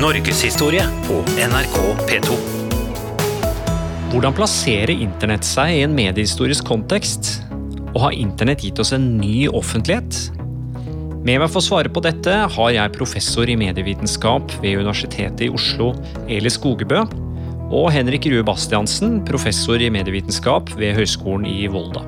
Norgeshistorie på NRK P2. Hvordan plasserer internett seg i en mediehistorisk kontekst? Og har internett gitt oss en ny offentlighet? Med meg for å svare på dette har jeg professor i medievitenskap ved Universitetet i Oslo, Eli Skogebø, og Henrik Rue Bastiansen, professor i medievitenskap ved Høgskolen i Volda.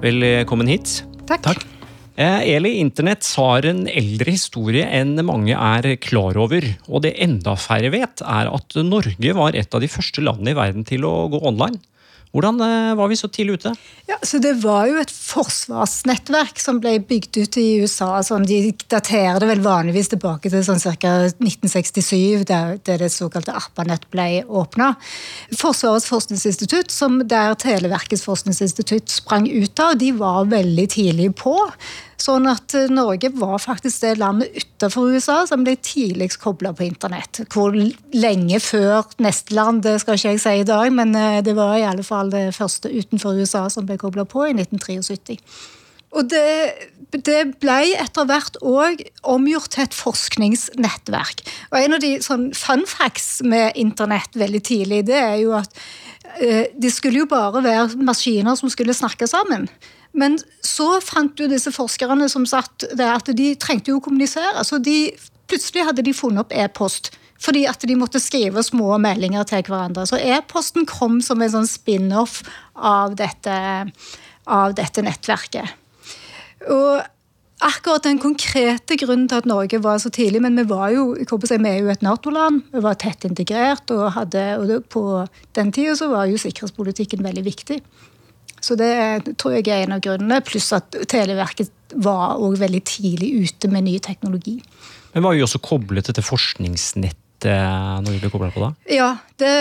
Velkommen hit. Takk. Eh, Eli, internett har en eldre historie enn mange er klar over. Og det enda færre vet, er at Norge var et av de første landene i verden til å gå online. Hvordan eh, var vi så tidlig ute? Ja, så Det var jo et forsvarsnettverk som ble bygd ut i USA. Sånn, de daterer det vel vanligvis tilbake til sånn ca. 1967, der, det såkalte ARPANET ble åpna. Forsvarets forskningsinstitutt, som der Televerkets forskningsinstitutt sprang ut av, de var veldig tidlig på. Sånn at eh, Norge var faktisk det landet utenfor USA som ble tidligst kobla på internett. Hvor lenge før neste land, det skal ikke jeg si i dag, men eh, det var i alle fall det første utenfor USA som ble kobla på i 1973. Og det, det ble etter hvert òg omgjort til et forskningsnettverk. Og En av de sånn fun facts med internett veldig tidlig, det er jo at eh, det skulle jo bare være maskiner som skulle snakke sammen. Men så fant jo disse forskerne som satt der, at de trengte jo å kommunisere. Så de, plutselig hadde de funnet opp e-post. Fordi at de måtte skrive små meldinger til hverandre. Så e-posten kom som en sånn spin-off av av dette nettverket. Og akkurat den konkrete grunnen til at Norge var så tidlig Men vi var jo si, vi er jo et Nato-land. Vi var tett integrert. Og, hadde, og på den tida var jo sikkerhetspolitikken veldig viktig. Så det tror jeg er en av grunnene. Pluss at Televerket var også veldig tidlig ute med ny teknologi. Men var jo også koblet til forskningsnettet når vi ble kobla på da? Ja. Det,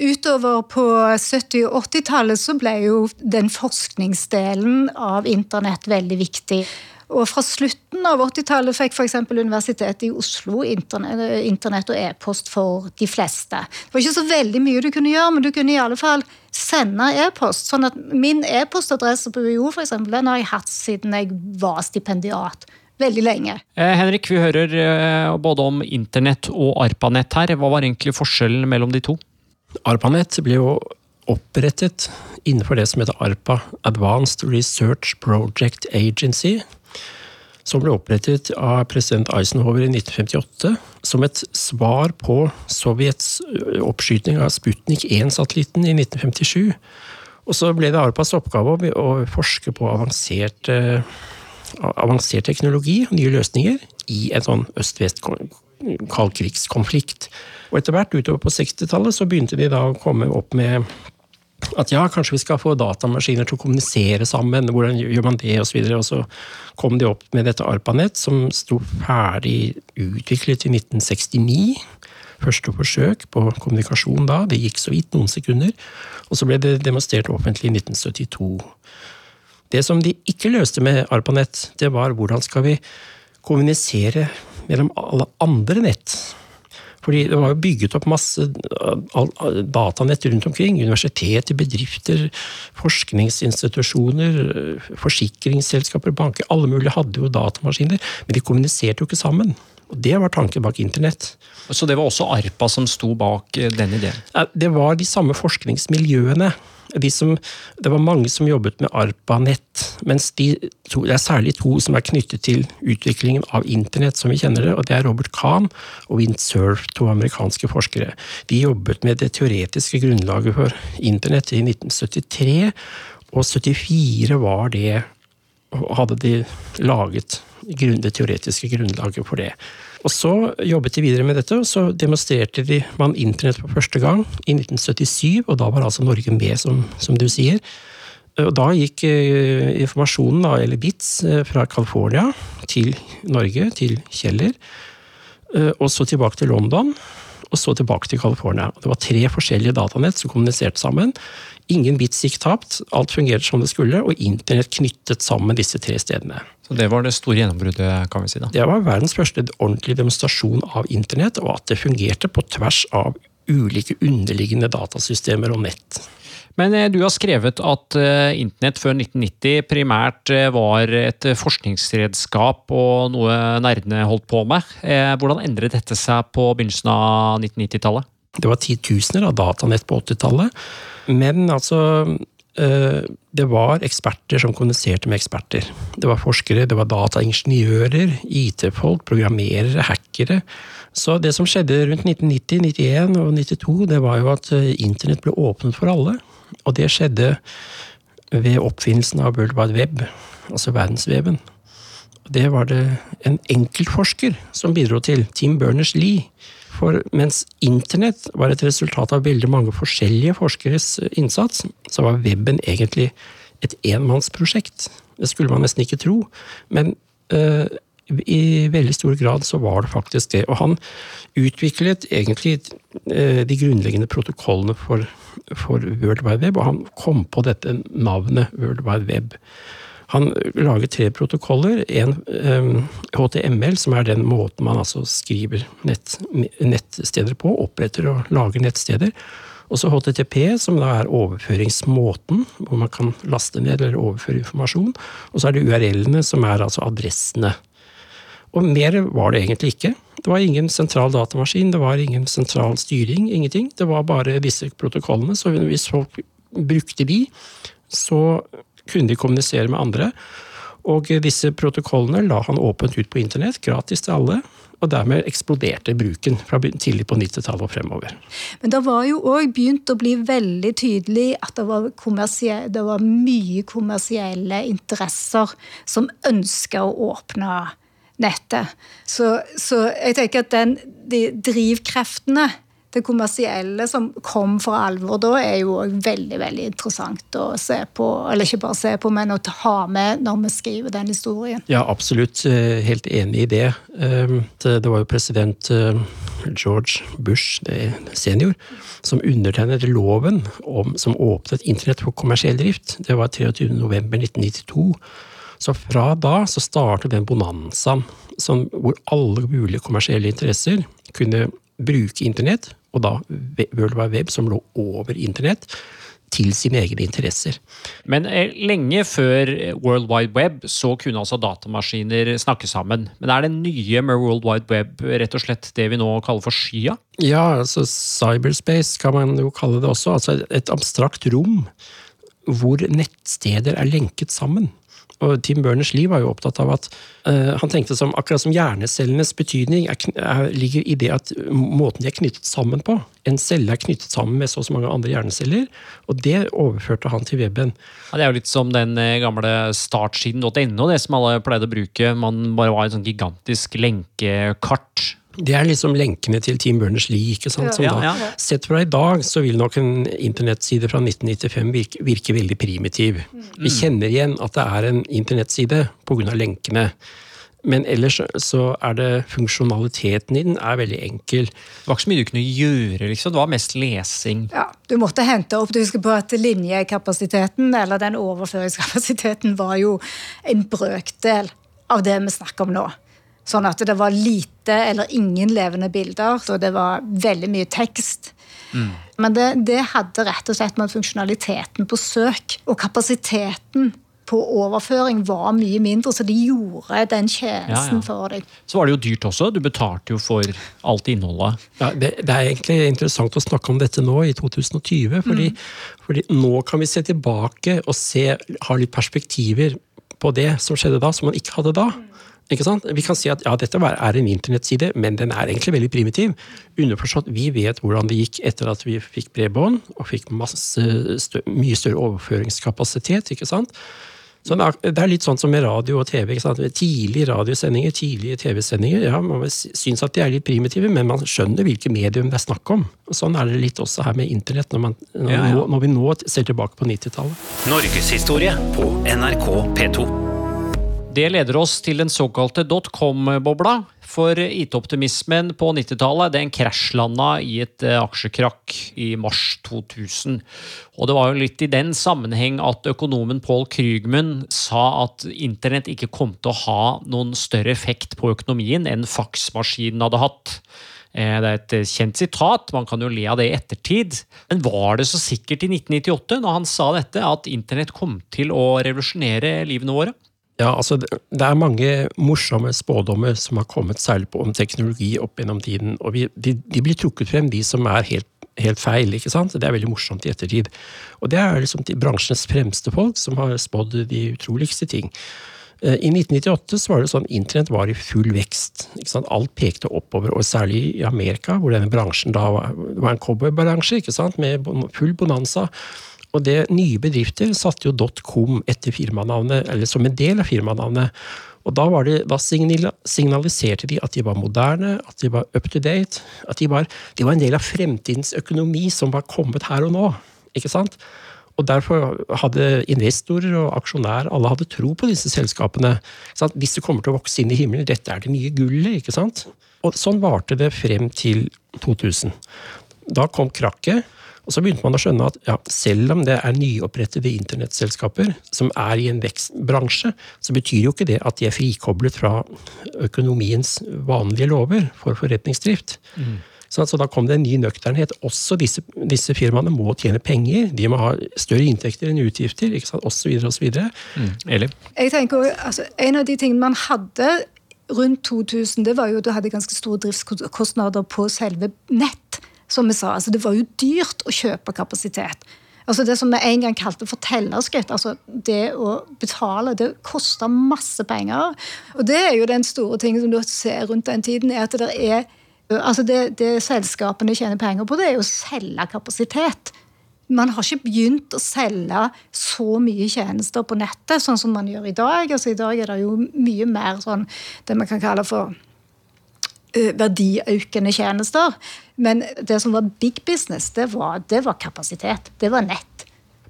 utover på 70- og 80-tallet så ble jo den forskningsdelen av internett veldig viktig. Og fra slutten av 80-tallet fikk f.eks. Universitetet i Oslo internett, og e-post for de fleste. Det var ikke så veldig mye du kunne gjøre, men du kunne i alle fall sende e-post. Sånn at min e-postadresse på UiO for eksempel, den har jeg hatt siden jeg var stipendiat. Veldig lenge. Eh, Henrik, vi hører eh, både om internett og ARPANET her. Hva var egentlig forskjellen mellom de to? ARPANET ble jo opprettet innenfor det som heter ARPA, Advanced Research Project Agency, som ble opprettet av president Eisenhower i 1958 som et svar på Sovjets oppskyting av Sputnik 1-satellitten i 1957. Og så ble det ARPAs oppgave å forske på avansert, avansert teknologi og nye løsninger i en sånn øst-vest-kaldkrigskonflikt. Og etter hvert utover på 60-tallet så begynte de da å komme opp med at ja, kanskje vi skal få datamaskiner til å kommunisere sammen, hvordan gjør man det. Og, så og så kom de opp med dette ARPANET, som sto ferdig utviklet i 1969. Første forsøk på kommunikasjon da, det gikk så vidt noen sekunder. Og så ble det demonstrert offentlig i 1972. Det som de ikke løste med ARPANET, det var hvordan skal vi kommunisere mellom alle andre nett. Fordi det var jo bygget opp masse datanett rundt omkring. Universiteter, bedrifter, forskningsinstitusjoner, forsikringsselskaper, banker. Alle mulige hadde jo datamaskiner, men de kommuniserte jo ikke sammen. Og Det var tanken bak internett. Så det var også ARPA som sto bak eh, den ideen? Det var de samme forskningsmiljøene de som, det var mange som jobbet med ARPANET, mens de to, det er særlig to som er knyttet til utviklingen av internett som vi kjenner det, og det er Robert Kahn og Vint Cerf, to amerikanske forskere. De jobbet med det teoretiske grunnlaget for internett i 1973, og 74 var det hadde de laget det teoretiske grunnlaget for det. Og så jobbet de videre med dette, og så demonstrerte de man internett for første gang i 1977, og da var altså Norge med, som, som du sier. Og da gikk eh, informasjonen, da, eller bits, eh, fra California til Norge, til Kjeller, eh, og så tilbake til London, og så tilbake til California. Det var tre forskjellige datanett som kommuniserte sammen. Ingen bits gikk tapt, alt fungerte som det skulle, og internett knyttet sammen disse tre stedene. Så det var det store gjennombruddet, kan vi si da? Det var verdens første ordentlige demonstrasjon av internett, og at det fungerte på tvers av ulike underliggende datasystemer og nett. Men eh, du har skrevet at uh, internett før 1990 primært uh, var et forskningsredskap og noe nerdene holdt på med. Hvordan endret dette seg på begynnelsen av 1990-tallet? Det var titusener av datanett på 80-tallet. Men altså Det var eksperter som kommuniserte med eksperter. Det var forskere, det var dataingeniører, IT-folk, programmerere, hackere. Så det som skjedde rundt 1990, 1991 og 1992, det var jo at internett ble åpnet for alle. Og det skjedde ved oppfinnelsen av World Wide Web, altså verdensveven. Det var det en enkeltforsker som bidro til, Tim Berners-Lee. For mens internett var et resultat av veldig mange forskjellige forskeres innsats, så var weben egentlig et enmannsprosjekt. Det skulle man nesten ikke tro. Men øh, i veldig stor grad så var det faktisk det. Og han utviklet egentlig øh, de grunnleggende protokollene for for World Wide Web, og han kom på dette navnet World Wide Web. Han laget tre protokoller. En HTML, som er den måten man altså skriver nett, nettsteder på, oppretter og lager nettsteder. Og så HTTP, som da er overføringsmåten, hvor man kan laste ned eller overføre informasjon. Og så er det URL-ene, som er altså adressene. Og mer var det egentlig ikke. Det var ingen sentral datamaskin, det var ingen sentral styring, ingenting. Det var bare disse protokollene, så hvis folk brukte de, så kunne de kommunisere med andre. Og disse protokollene la han åpent ut på internett, gratis til alle. Og dermed eksploderte bruken fra tidlig på 90-tallet og fremover. Men det var jo òg begynt å bli veldig tydelig at det var, det var mye kommersielle interesser som ønska å åpne nettet. Så, så jeg tenker at den, de drivkreftene, det kommersielle som kom for alvor da, er jo veldig veldig interessant å se på. Eller ikke bare se på, men å ha med når vi skriver den historien. Ja, absolutt. Eh, helt enig i det. Ehm, det var jo president eh, George Bush senior som undertegnet loven om, som åpnet internett for kommersiell drift. Det var 23.11.1992. Så fra da så startet den bonanzaen hvor alle mulige kommersielle interesser kunne bruke internett, og da World Wide Web, som lå over internett, til sine egne interesser. Men eh, lenge før World Wide Web så kunne altså datamaskiner snakke sammen. Men er det nye med World Wide Web rett og slett det vi nå kaller for skya? Ja, altså cyberspace kan man jo kalle det også. Altså et abstrakt rom hvor nettsteder er lenket sammen. Og Tim Berners-Lee var jo opptatt av at uh, han tenkte som akkurat som hjernecellenes betydning er, er, ligger i det at måten de er knyttet sammen på. En celle er knyttet sammen med så og så mange andre hjerneceller, og det overførte han til weben. Ja, det er jo litt som den eh, gamle startsiden.no, det som alle pleide å bruke. Man bare var et sånn gigantisk lenkekart det er liksom lenkene til Team Berners-Lee. ikke sant? Som ja, ja, ja. Sett fra i dag så vil nok en internettside fra 1995 virke, virke veldig primitiv. Mm. Vi kjenner igjen at det er en internettside pga. lenkene. Men ellers så er det funksjonaliteten i den er veldig enkel. Det var ikke så mye du kunne gjøre, liksom. Det var mest lesing. Ja, Du måtte hente opp. Du husker på at linjekapasiteten, eller den overføringskapasiteten, var jo en brøkdel av det vi snakker om nå. Sånn at det var lite eller ingen levende bilder, så det var veldig mye tekst. Mm. Men det, det, hadde rett og slett med funksjonaliteten på søk og kapasiteten på overføring var mye mindre, så de gjorde den tjenesten ja, ja. for deg. Så var det jo dyrt også. Du betalte jo for alt innholdet. Ja, det, det, er egentlig interessant å snakke om dette nå, i 2020. Fordi, mm. fordi nå kan vi se tilbake og se, ha litt perspektiver på det som skjedde da, som man ikke hadde da. Ikke sant? Vi kan si at ja, dette er en internettside, men den er egentlig veldig primitiv. Underforstått, vi vet hvordan det gikk etter at vi fikk bredbånd og fikk masse, stø, mye større overføringskapasitet. ikke sant? Så Det er litt sånn som med radio og TV. ikke sant? Tidlige radiosendinger, tidlige TV-sendinger. ja, Man syns at de er litt primitive, men man skjønner hvilke medium det er snakk om. Og Sånn er det litt også her med internett, når, man, når, ja, ja. når vi nå ser tilbake på 90-tallet. Norgeshistorie på NRK P2. Det leder oss til den såkalte dotcom-bobla. For IT-optimismen på 90-tallet den krasjlanda i et eh, aksjekrakk i mars 2000. Og det var jo litt i den sammenheng at økonomen Paul Krygmund sa at internett ikke kom til å ha noen større effekt på økonomien enn faksmaskinen hadde hatt. Eh, det er et eh, kjent sitat, man kan jo le av det i ettertid. Men var det så sikkert i 1998, når han sa dette, at internett kom til å revolusjonere livene våre? Ja, altså Det er mange morsomme spådommer som har kommet særlig på om teknologi opp gjennom tiden. og vi, de, de, blir trukket frem, de som er helt, helt, feil. ikke sant? Det er veldig morsomt i ettertid. Og det er liksom de bransjens fremste folk som har spådd de utroligste ting. Eh, I 1998 så var det sånn internett var i full vekst. ikke sant? Alt pekte oppover, og særlig i Amerika, hvor denne bransjen da var, var en cowboybransje med full bonanza. Og det nye bedrifter satte jo .com etter firmanavnet, eller som en del av firmanavnet. Og da, det, da, signaliserte de at de var moderne, at de var up to date. At de var, de var en del av fremtidens økonomi som var kommet her og nå. ikke sant? Og Derfor hadde investorer og aksjonærer alle hadde tro på disse selskapene. Hvis det kommer til å vokse inn i himmelen, dette er det nye gullet. ikke sant? Og Sånn varte det frem til 2000. Da kom krakket. Og så begynte man å skjønne at ja, selv om det er nyopprettede internettselskaper som er i en vekstbransje, så betyr jo ikke det at de er frikoblet fra økonomiens vanlige lover for forretningsdrift. Mm. Så, altså, da kom det en ny nøkternhet. Også disse, disse, firmaene må tjene penger. De må ha større inntekter enn utgifter, ikke sant? osv. osv. Mm. Eller? Jeg tenker, altså, En av de tingene man hadde rundt 2000, det var jo at du hadde ganske store driftskostnader på selve nett som vi sa. Altså, det var jo dyrt å kjøpe kapasitet. Altså Det som vi en gang kalte fortellerskritt. altså Det å betale, det koster masse penger. Og det er jo den store tingen som du ser rundt den tiden, er at det er altså det, det selskapene tjener penger på, det er jo å selge kapasitet. Man har ikke begynt å selge så mye tjenester på nettet, sånn som man gjør i dag. Altså I dag er det jo mye mer sånn det man kan kalle for verdiøkende tjenester. Men det som var big business, det var, det var kapasitet. Det var nett.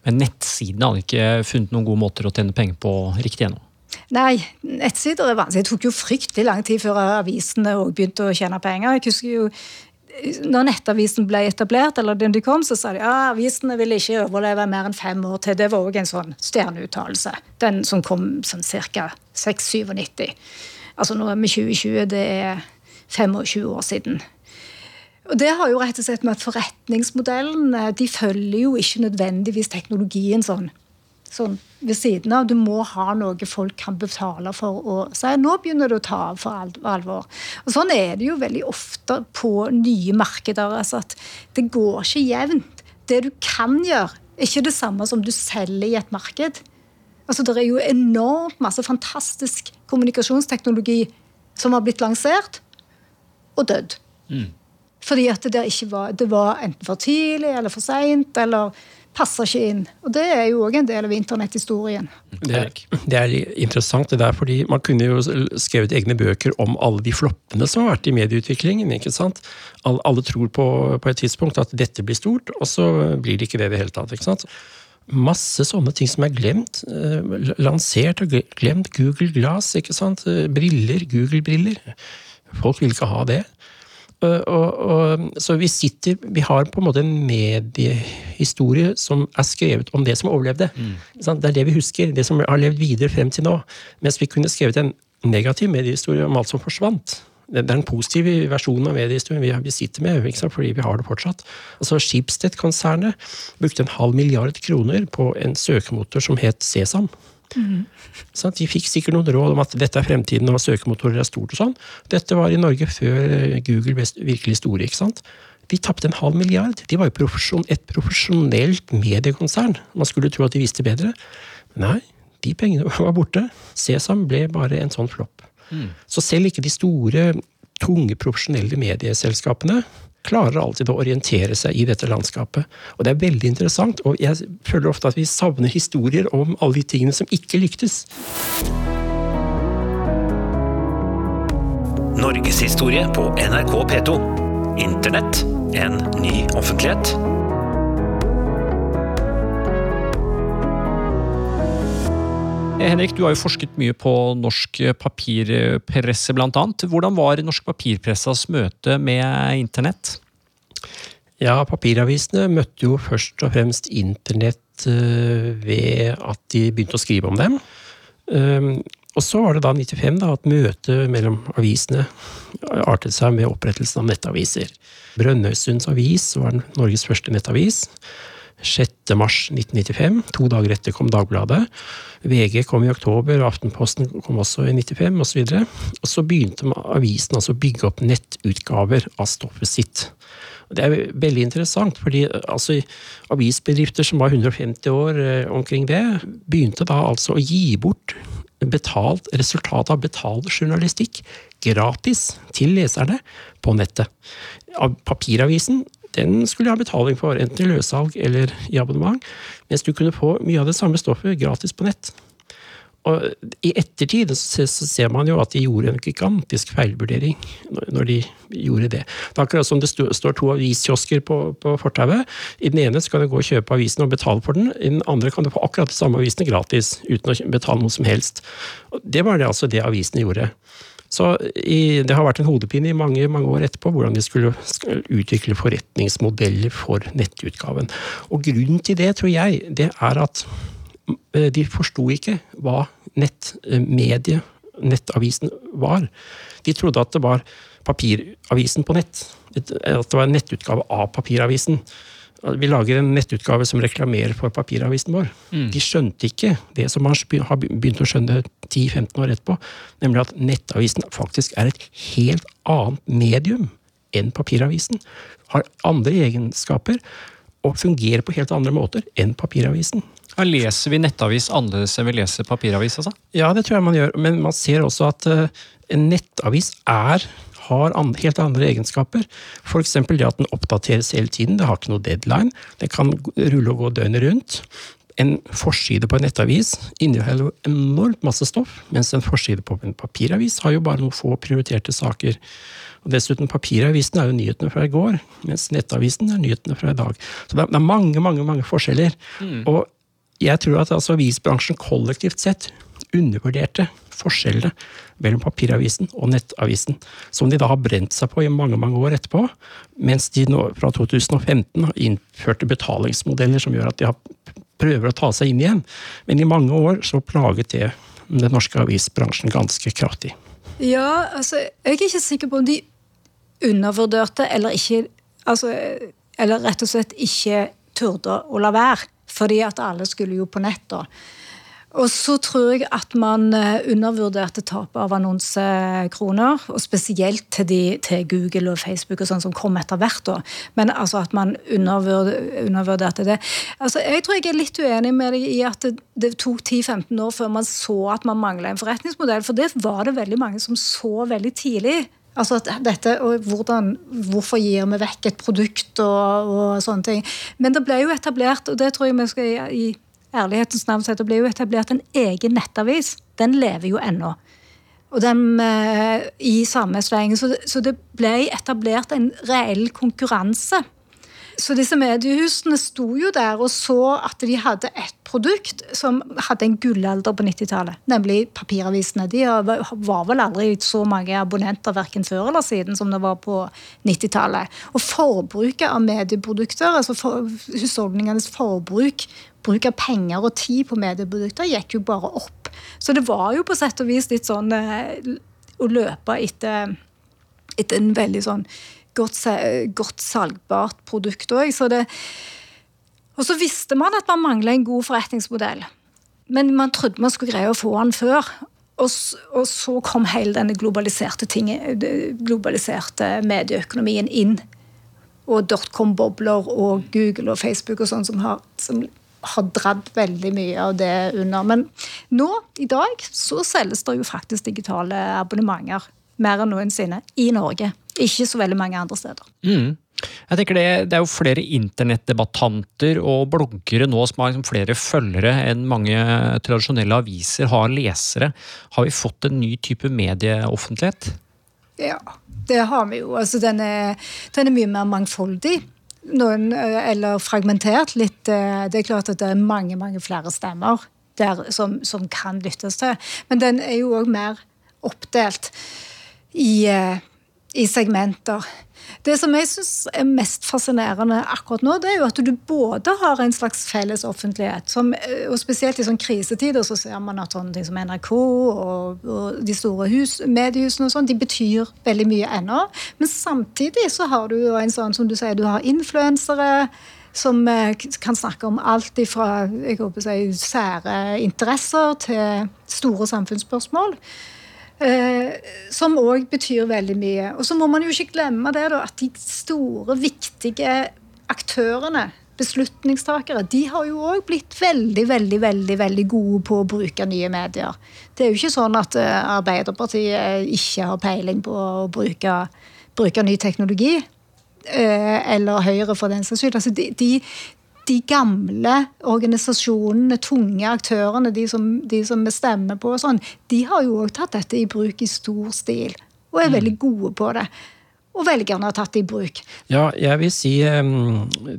Men nettsidene hadde ikke funnet noen gode måter å tjene penger på riktig ennå? Nei, nettsider er vanskelig. Det tok jo fryktelig lang tid før avisene begynte å tjene penger. Jeg husker jo når Nettavisen ble etablert, eller den de kom, så sa de ja, avisene ville ikke overleve mer enn fem år til. Det var òg en sånn stjerneuttalelse. Den som kom sånn ca. 697. Altså nå er vi 2020, det er 25 år siden. Og Det har jo rett og slett med at forretningsmodellene de følger jo ikke nødvendigvis teknologien sånn, sånn ved siden av. Du må ha noe folk kan betale for å si nå begynner det å ta av for alvor. Og Sånn er det jo veldig ofte på nye markeder. altså at Det går ikke jevnt. Det du kan gjøre, er ikke det samme som du selger i et marked. Altså Det er jo enormt masse fantastisk kommunikasjonsteknologi som har blitt lansert, og dødd. Mm. Fordi at det ikke var Det var enten for tidlig eller for seint, eller passa ikke inn. Og det er jo òg en del av internetthistorien. Det, det, er interessant, det der, fordi man kunne jo skrevet egne bøker om alle de floppene som har vært i medieutviklingen. ikke sant? Alle, alle tror på, på et tidspunkt at dette blir stort, og så blir det ikke det i det hele tatt. ikke sant? masse sånne ting som er glemt. Eh, lansert og glemt. Google Glass, ikke sant. Eh, briller, Google-briller. Folk vil ikke ha det. Og, og, så vi sitter Vi har på en måte en mediehistorie som er skrevet om det som overlevde. Mm. Det er det vi husker. Det som har levd videre frem til nå. Mens vi kunne skrevet en negativ mediehistorie om alt som forsvant. Det er den positive versjonen av mediehistorien vi, vi sitter med, fordi vi har det fortsatt. Altså Schibsted-konsernet brukte en halv milliard kroner på en søkemotor som het Sesam. Mm. De fikk sikkert noen råd om at dette er fremtiden og søkemotorer er stort. og sånn. Dette var i Norge før Google ble virkelig store. ikke sant? De tapte en halv milliard. De var jo profesjon, et profesjonelt mediekonsern. Man skulle tro at de visste bedre. Nei, de pengene var borte. Sesam ble bare en sånn flopp. Mm. Så selv ikke de store, tunge, profesjonelle medieselskapene klarer alltid å orientere seg i dette landskapet. Og det er veldig interessant, og jeg føler ofte at vi savner historier om alle de tingene som ikke lyktes. Norgeshistorie på NRK P2. Internett en ny offentlighet. Henrik, du har jo forsket mye på norsk papirpresse, bl.a. Hvordan var norsk papirpressas møte med internett? Ja, papiravisene møtte jo først og fremst internett eh, ved at de begynte å skrive om dem. Ehm, Og så var det da 95 da, at møtet mellom avisene artet seg med opprettelsen av nettaviser. Brønnøysunds avis var Norges første nettavis. 6. mars 1995. To dager etter kom Dagbladet. VG kom i oktober, Aftenposten kom også i 95 osv. Og, så og så begynte avisen altså å bygge opp nettutgaver av stoffet sitt. Det er veldig interessant, fordi altså, avisbedrifter som var 150 år eh, omkring det, begynte da altså å gi bort betalt resultatet av betalt journalistikk gratis til leserne på nettet. Papiravisen den skulle ha betaling for, enten i løssalg eller i abonnement, mens du kunne få mye av det samme stoffet gratis på nett. Og I ettertid så ser man jo at de gjorde en gigantisk feilvurdering når de gjorde det. Det er akkurat som det står to aviskiosker på, på fortauet. I den ene skal du gå og kjøpe avisen og betale for den, i den andre kan du få akkurat de samme avisene gratis uten å betale noe som helst. Og det var det altså det avisene gjorde. Så i, det har vært en hodepine i mange, mange år etterpå hvordan de skulle utvikle forretningsmodeller for nettutgaven. Og grunnen til det, tror jeg, det er at eh, de forsto ikke hva nettmediet, nettavisen, var. De trodde at det var papiravisen på nett. At det var en nettutgave av papiravisen. Vi lager en nettutgave som reklamerer for papiravisen vår. Mm. De skjønte ikke det som man har begynt å skjønne 10-15 år etterpå, nemlig at nettavisen faktisk er et helt annet medium enn papiravisen. Har andre egenskaper og fungerer på helt andre måter enn papiravisen. Ja, leser vi nettavis annerledes enn vi leser papiravis? Altså? Ja, det tror jeg man gjør. Men man ser også at uh, en nettavis er har andre, helt andre egenskaper. F.eks. det at den oppdateres hele tiden. Det har ikke noe deadline. Det kan rulle og gå døgnet rundt. En forside på en nettavis inneholder enormt masse stoff, mens en forside på en papiravis har jo bare noen få prioriterte saker. Og Dessuten, papiravisen er jo nyhetene fra i går, mens nettavisen er nyhetene fra i dag. Så det er, mange, mange, mange forskjeller. Mm. Og jeg tror at altså, avisbransjen kollektivt sett undervurderte forskjellene mellom papiravisen og nettavisen, som de da har brent seg på i mange mange år etterpå, mens de nå fra 2015 har innført betalingsmodeller som gjør at de har, prøver å ta seg inn igjen. Men i mange år så plaget det den norske avisbransjen ganske kraftig. Ja, altså, jeg er ikke sikker på om de undervurderte eller ikke altså, Eller rett og slett ikke turde å la være. Fordi at alle skulle jo på nett, da. Og så tror jeg at man eh, undervurderte tapet av annonsekroner. Og spesielt til, de, til, Google og Facebook og sånn som kom etter hvert. da. Men altså at man undervurderte det. Altså Jeg tror jeg er litt uenig med deg i at det, det tok 10-15 år før man så at man mangla en forretningsmodell. For det var det veldig mange som så veldig tidlig. Altså dette, og hvordan, Hvorfor gir vi vekk et produkt og, og sånne ting. Men det ble jo etablert, og det tror jeg vi skal i ærlighetens navn så det ble jo etablert en egen nettavis. Den lever jo ennå. Og den eh, i samme sleng. Så, så det ble etablert en reell konkurranse så disse mediehusene sto jo der og så at de hadde et produkt som hadde en gullalder på 90-tallet, nemlig papiravisene. De var vel aldri så mange abonnenter verken før eller siden som det var på 90-tallet. Og forbruket av medieprodukter, altså for, husholdningenes forbruk, bruk av penger og tid på medieprodukter, gikk jo bare opp. Så det var jo på sett og vis litt sånn eh, å løpe etter, etter en veldig sånn godt, godt salgbart produkt òg. Og så visste man at man mangla en god forretningsmodell. Men man trodde man skulle greie å få den før. Og, og så kom hele denne globaliserte, ting, globaliserte medieøkonomien inn. Og dotcom-bobler og Google og Facebook og sånn som har, som har dratt veldig mye av det under. Men nå, i dag, så selges det jo faktisk digitale abonnementer mer enn noensinne i Norge. Ikke så veldig mange andre steder. Mm. Jeg tenker det, det, er jo flere internettdebattanter og bloggere nå som har liksom flere følgere enn mange tradisjonelle aviser har lesere. Har vi fått en ny type medieoffentlighet? Ja, det har vi jo. Altså, den, er, den er mye mer mangfoldig. Noen, eh, eller fragmentert litt. Eh, det er klart at det er mange, mange flere stemmer der som, som kan lyttes til. Men den er jo òg mer oppdelt i, eh, i segmenter. Det som jeg syns er mest fascinerende akkurat nå, det er jo at du både har en slags felles offentlighet, som, eh, og spesielt i sånn krisetider så ser man at sånne ting som NRK og, og de store hus, mediehusene og sånn, de betyr veldig mye ennå. Men samtidig så har du jo en sånn som du sier, du har influensere som eh, kan snakke om alt fra jeg håper sære interesser til store samfunnsspørsmål. Eh, som òg betyr veldig mye. Og så må man jo ikke glemme det da, at de store, viktige aktørene, beslutningstakere, de har jo òg blitt veldig, veldig, veldig, veldig gode på å bruke nye medier. Det er jo ikke sånn at uh, Arbeiderpartiet ikke har peiling på å bruke, bruke ny teknologi. Uh, eller Høyre, for den saks skyld. Altså, de, de, de gamle organisasjonene, tunge aktørene, de som, de som vi stemmer på, og sånn, de har jo òg tatt dette i bruk i stor stil. Og er mm. veldig gode på det og velgerne har tatt det i bruk. Ja, jeg vil si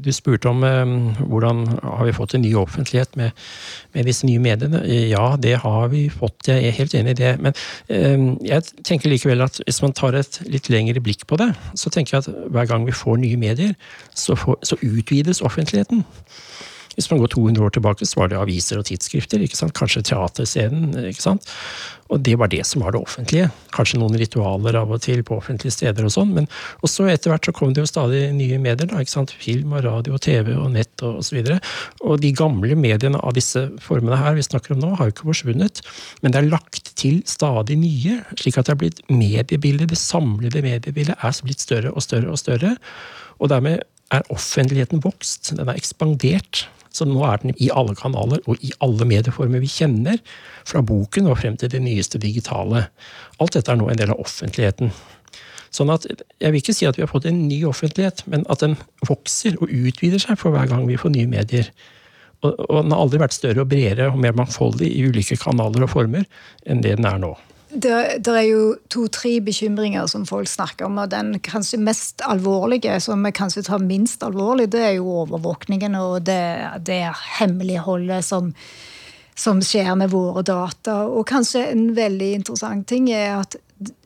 Du spurte om hvordan har vi fått en ny offentlighet med, med disse nye mediene. Ja, det har vi fått, jeg er helt enig i det. Men jeg tenker likevel at hvis man tar et litt lengre blikk på det, så tenker jeg at hver gang vi får nye medier, så, får, så utvides offentligheten. Hvis man går 200 år tilbake, så var det aviser og tidsskrifter. Kanskje teaterscenen. ikke sant? Og det var det som var det offentlige. Kanskje noen ritualer av og til på offentlige steder og sånn. Men også etter hvert så kom det jo stadig nye medier. da, ikke sant? Film og radio og TV og nett og osv. Og, og de gamle mediene av disse formene her vi snakker om nå, har jo ikke forsvunnet. Men det er lagt til stadig nye, slik at det er blitt mediebildet, det samlede mediebildet er blitt større og større og større. Og dermed er offentligheten vokst. Den er ekspandert. Så nå er den i alle kanaler og i alle medieformer vi kjenner, fra boken og frem til det nyeste digitale. Alt dette er nå en del av offentligheten. Sånn at Jeg vil ikke si at vi har fått en ny offentlighet, men at den vokser og utvider seg for hver gang vi får nye medier. Og, og den har aldri vært større og bredere og mer mangfoldig i ulike kanaler og former enn det den er nå. Det, det, er jo to-tre bekymringer som folk snakker om. og Den kanskje mest alvorlige, som vi kanskje tar minst alvorlig, det er jo overvåkningen og det, det hemmeligholdet som, som skjer med våre data. Og kanskje en veldig interessant ting er at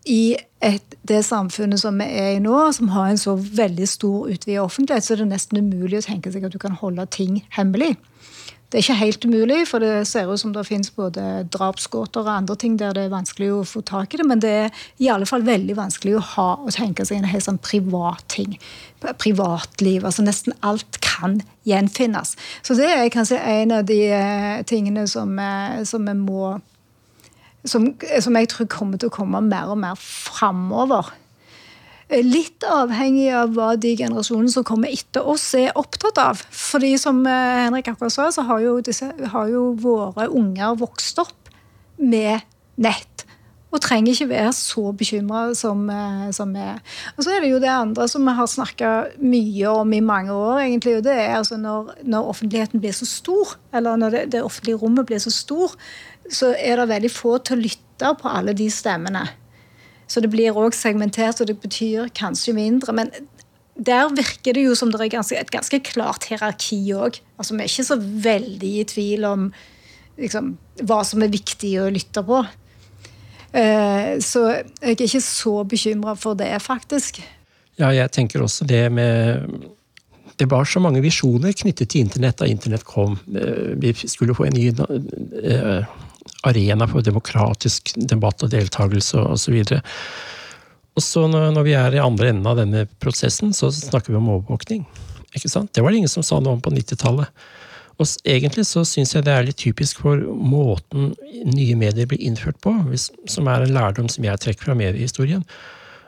i et, det samfunnet som vi er i nå, som har en så veldig stor utvidet offentlighet, så er det nesten umulig å tenke seg at du kan holde ting hemmelig. Det er ikke helt umulig, for det ser ut som det finnes både drapsgåter og andre ting der det er vanskelig å få tak i det, men det er i alle fall veldig vanskelig å ha og tenke seg en helt sånn privat ting. Privatliv. altså Nesten alt kan gjenfinnes. Så det er kanskje en av de eh, tingene som, eh, som vi må som, som jeg tror kommer til å komme mer og mer framover. Litt avhengig av hva de generasjonene som kommer etter oss, er opptatt av. Fordi som eh, Henrik akkurat sa, så har jo, disse, har jo våre unger vokst opp med nett. Og trenger ikke være så bekymra eh, som vi er. Og så er det jo det andre som vi har snakka mye om i mange år. egentlig, og det er altså når, når offentligheten blir så stor, eller når det, det offentlige rommet blir så stor, så er det veldig få til å lytte på alle de stemmene. Så det blir òg segmentert, og det betyr kanskje mindre. Men der virker det jo som det er ganske, et ganske klart hierarki òg. Altså, vi er ikke så veldig i tvil om liksom, hva som er viktig å lytte på. Uh, så jeg er ikke så bekymra for det, faktisk. Ja, jeg tenker også det med det var så mange visjoner knyttet til internett da internett kom. Eh, vi skulle få en ny eh, arena for demokratisk debatt og deltakelse osv. Og så når vi er i andre enden av denne prosessen, så snakker vi om overvåkning. Ikke sant? Det var det ingen som sa noe om på 90-tallet. Og egentlig så syns jeg det er litt typisk for måten nye medier blir innført på, som er en lærdom som jeg trekker fra mediehistorien,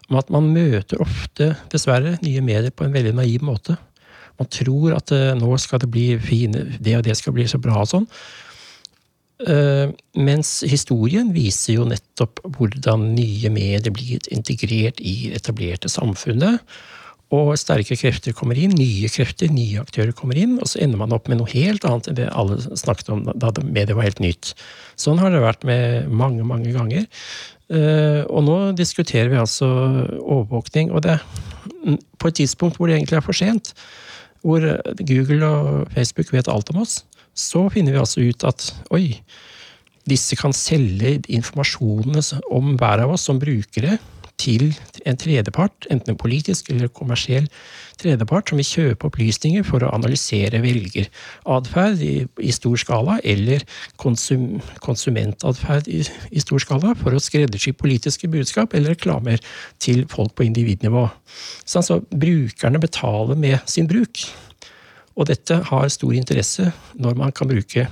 om at man møter ofte, dessverre, nye medier på en veldig naiv måte. Man tror at uh, nå skal det bli fine, det og det skal bli så bra og sånn. Uh, mens historien viser jo nettopp hvordan nye medier blir integrert i etablerte samfunnet. Og sterke krefter kommer inn, nye krefter, nye aktører kommer inn, og så ender man opp med noe helt annet enn det alle snakket om da mediet var helt nytt. Sånn har det vært med mange, mange ganger. Uh, og nå diskuterer vi altså overvåkning, og det på et tidspunkt hvor det egentlig er for sent. Hvor Google og Facebook vet alt om oss så finner vi altså ut at oi, disse kan selge informasjonene om hver av oss som brukere til en tredjepart, enten en politisk eller kommersiell tredjepart, som vil kjøpe opplysninger for å analysere velgeratferd i, i, stor skala, eller konsum, konsumentatferd i, i, stor skala, for å skreddersy politiske budskap eller reklamer til folk på individnivå. Så altså, brukerne betaler med sin bruk. Og dette har stor interesse når man kan bruke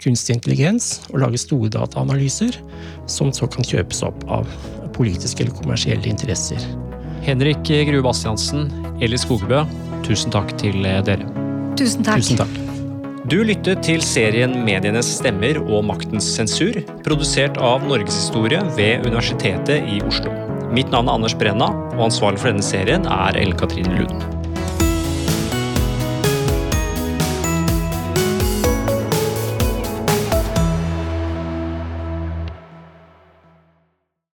kunstig intelligens og lage store dataanalyser, som så kan kjøpes opp av politiske eller kommersielle interesser. Henrik Grue Bastiansen, Eli Skogbø, tusen takk til dere. Tusen takk. Tusen takk. Du lyttet til serien Medienes stemmer og maktens sensur, produsert av Norgeshistorie ved Universitetet i Oslo. Mitt navn er Anders Brenna, og ansvarlig for denne serien er Ellen Katrine Lund.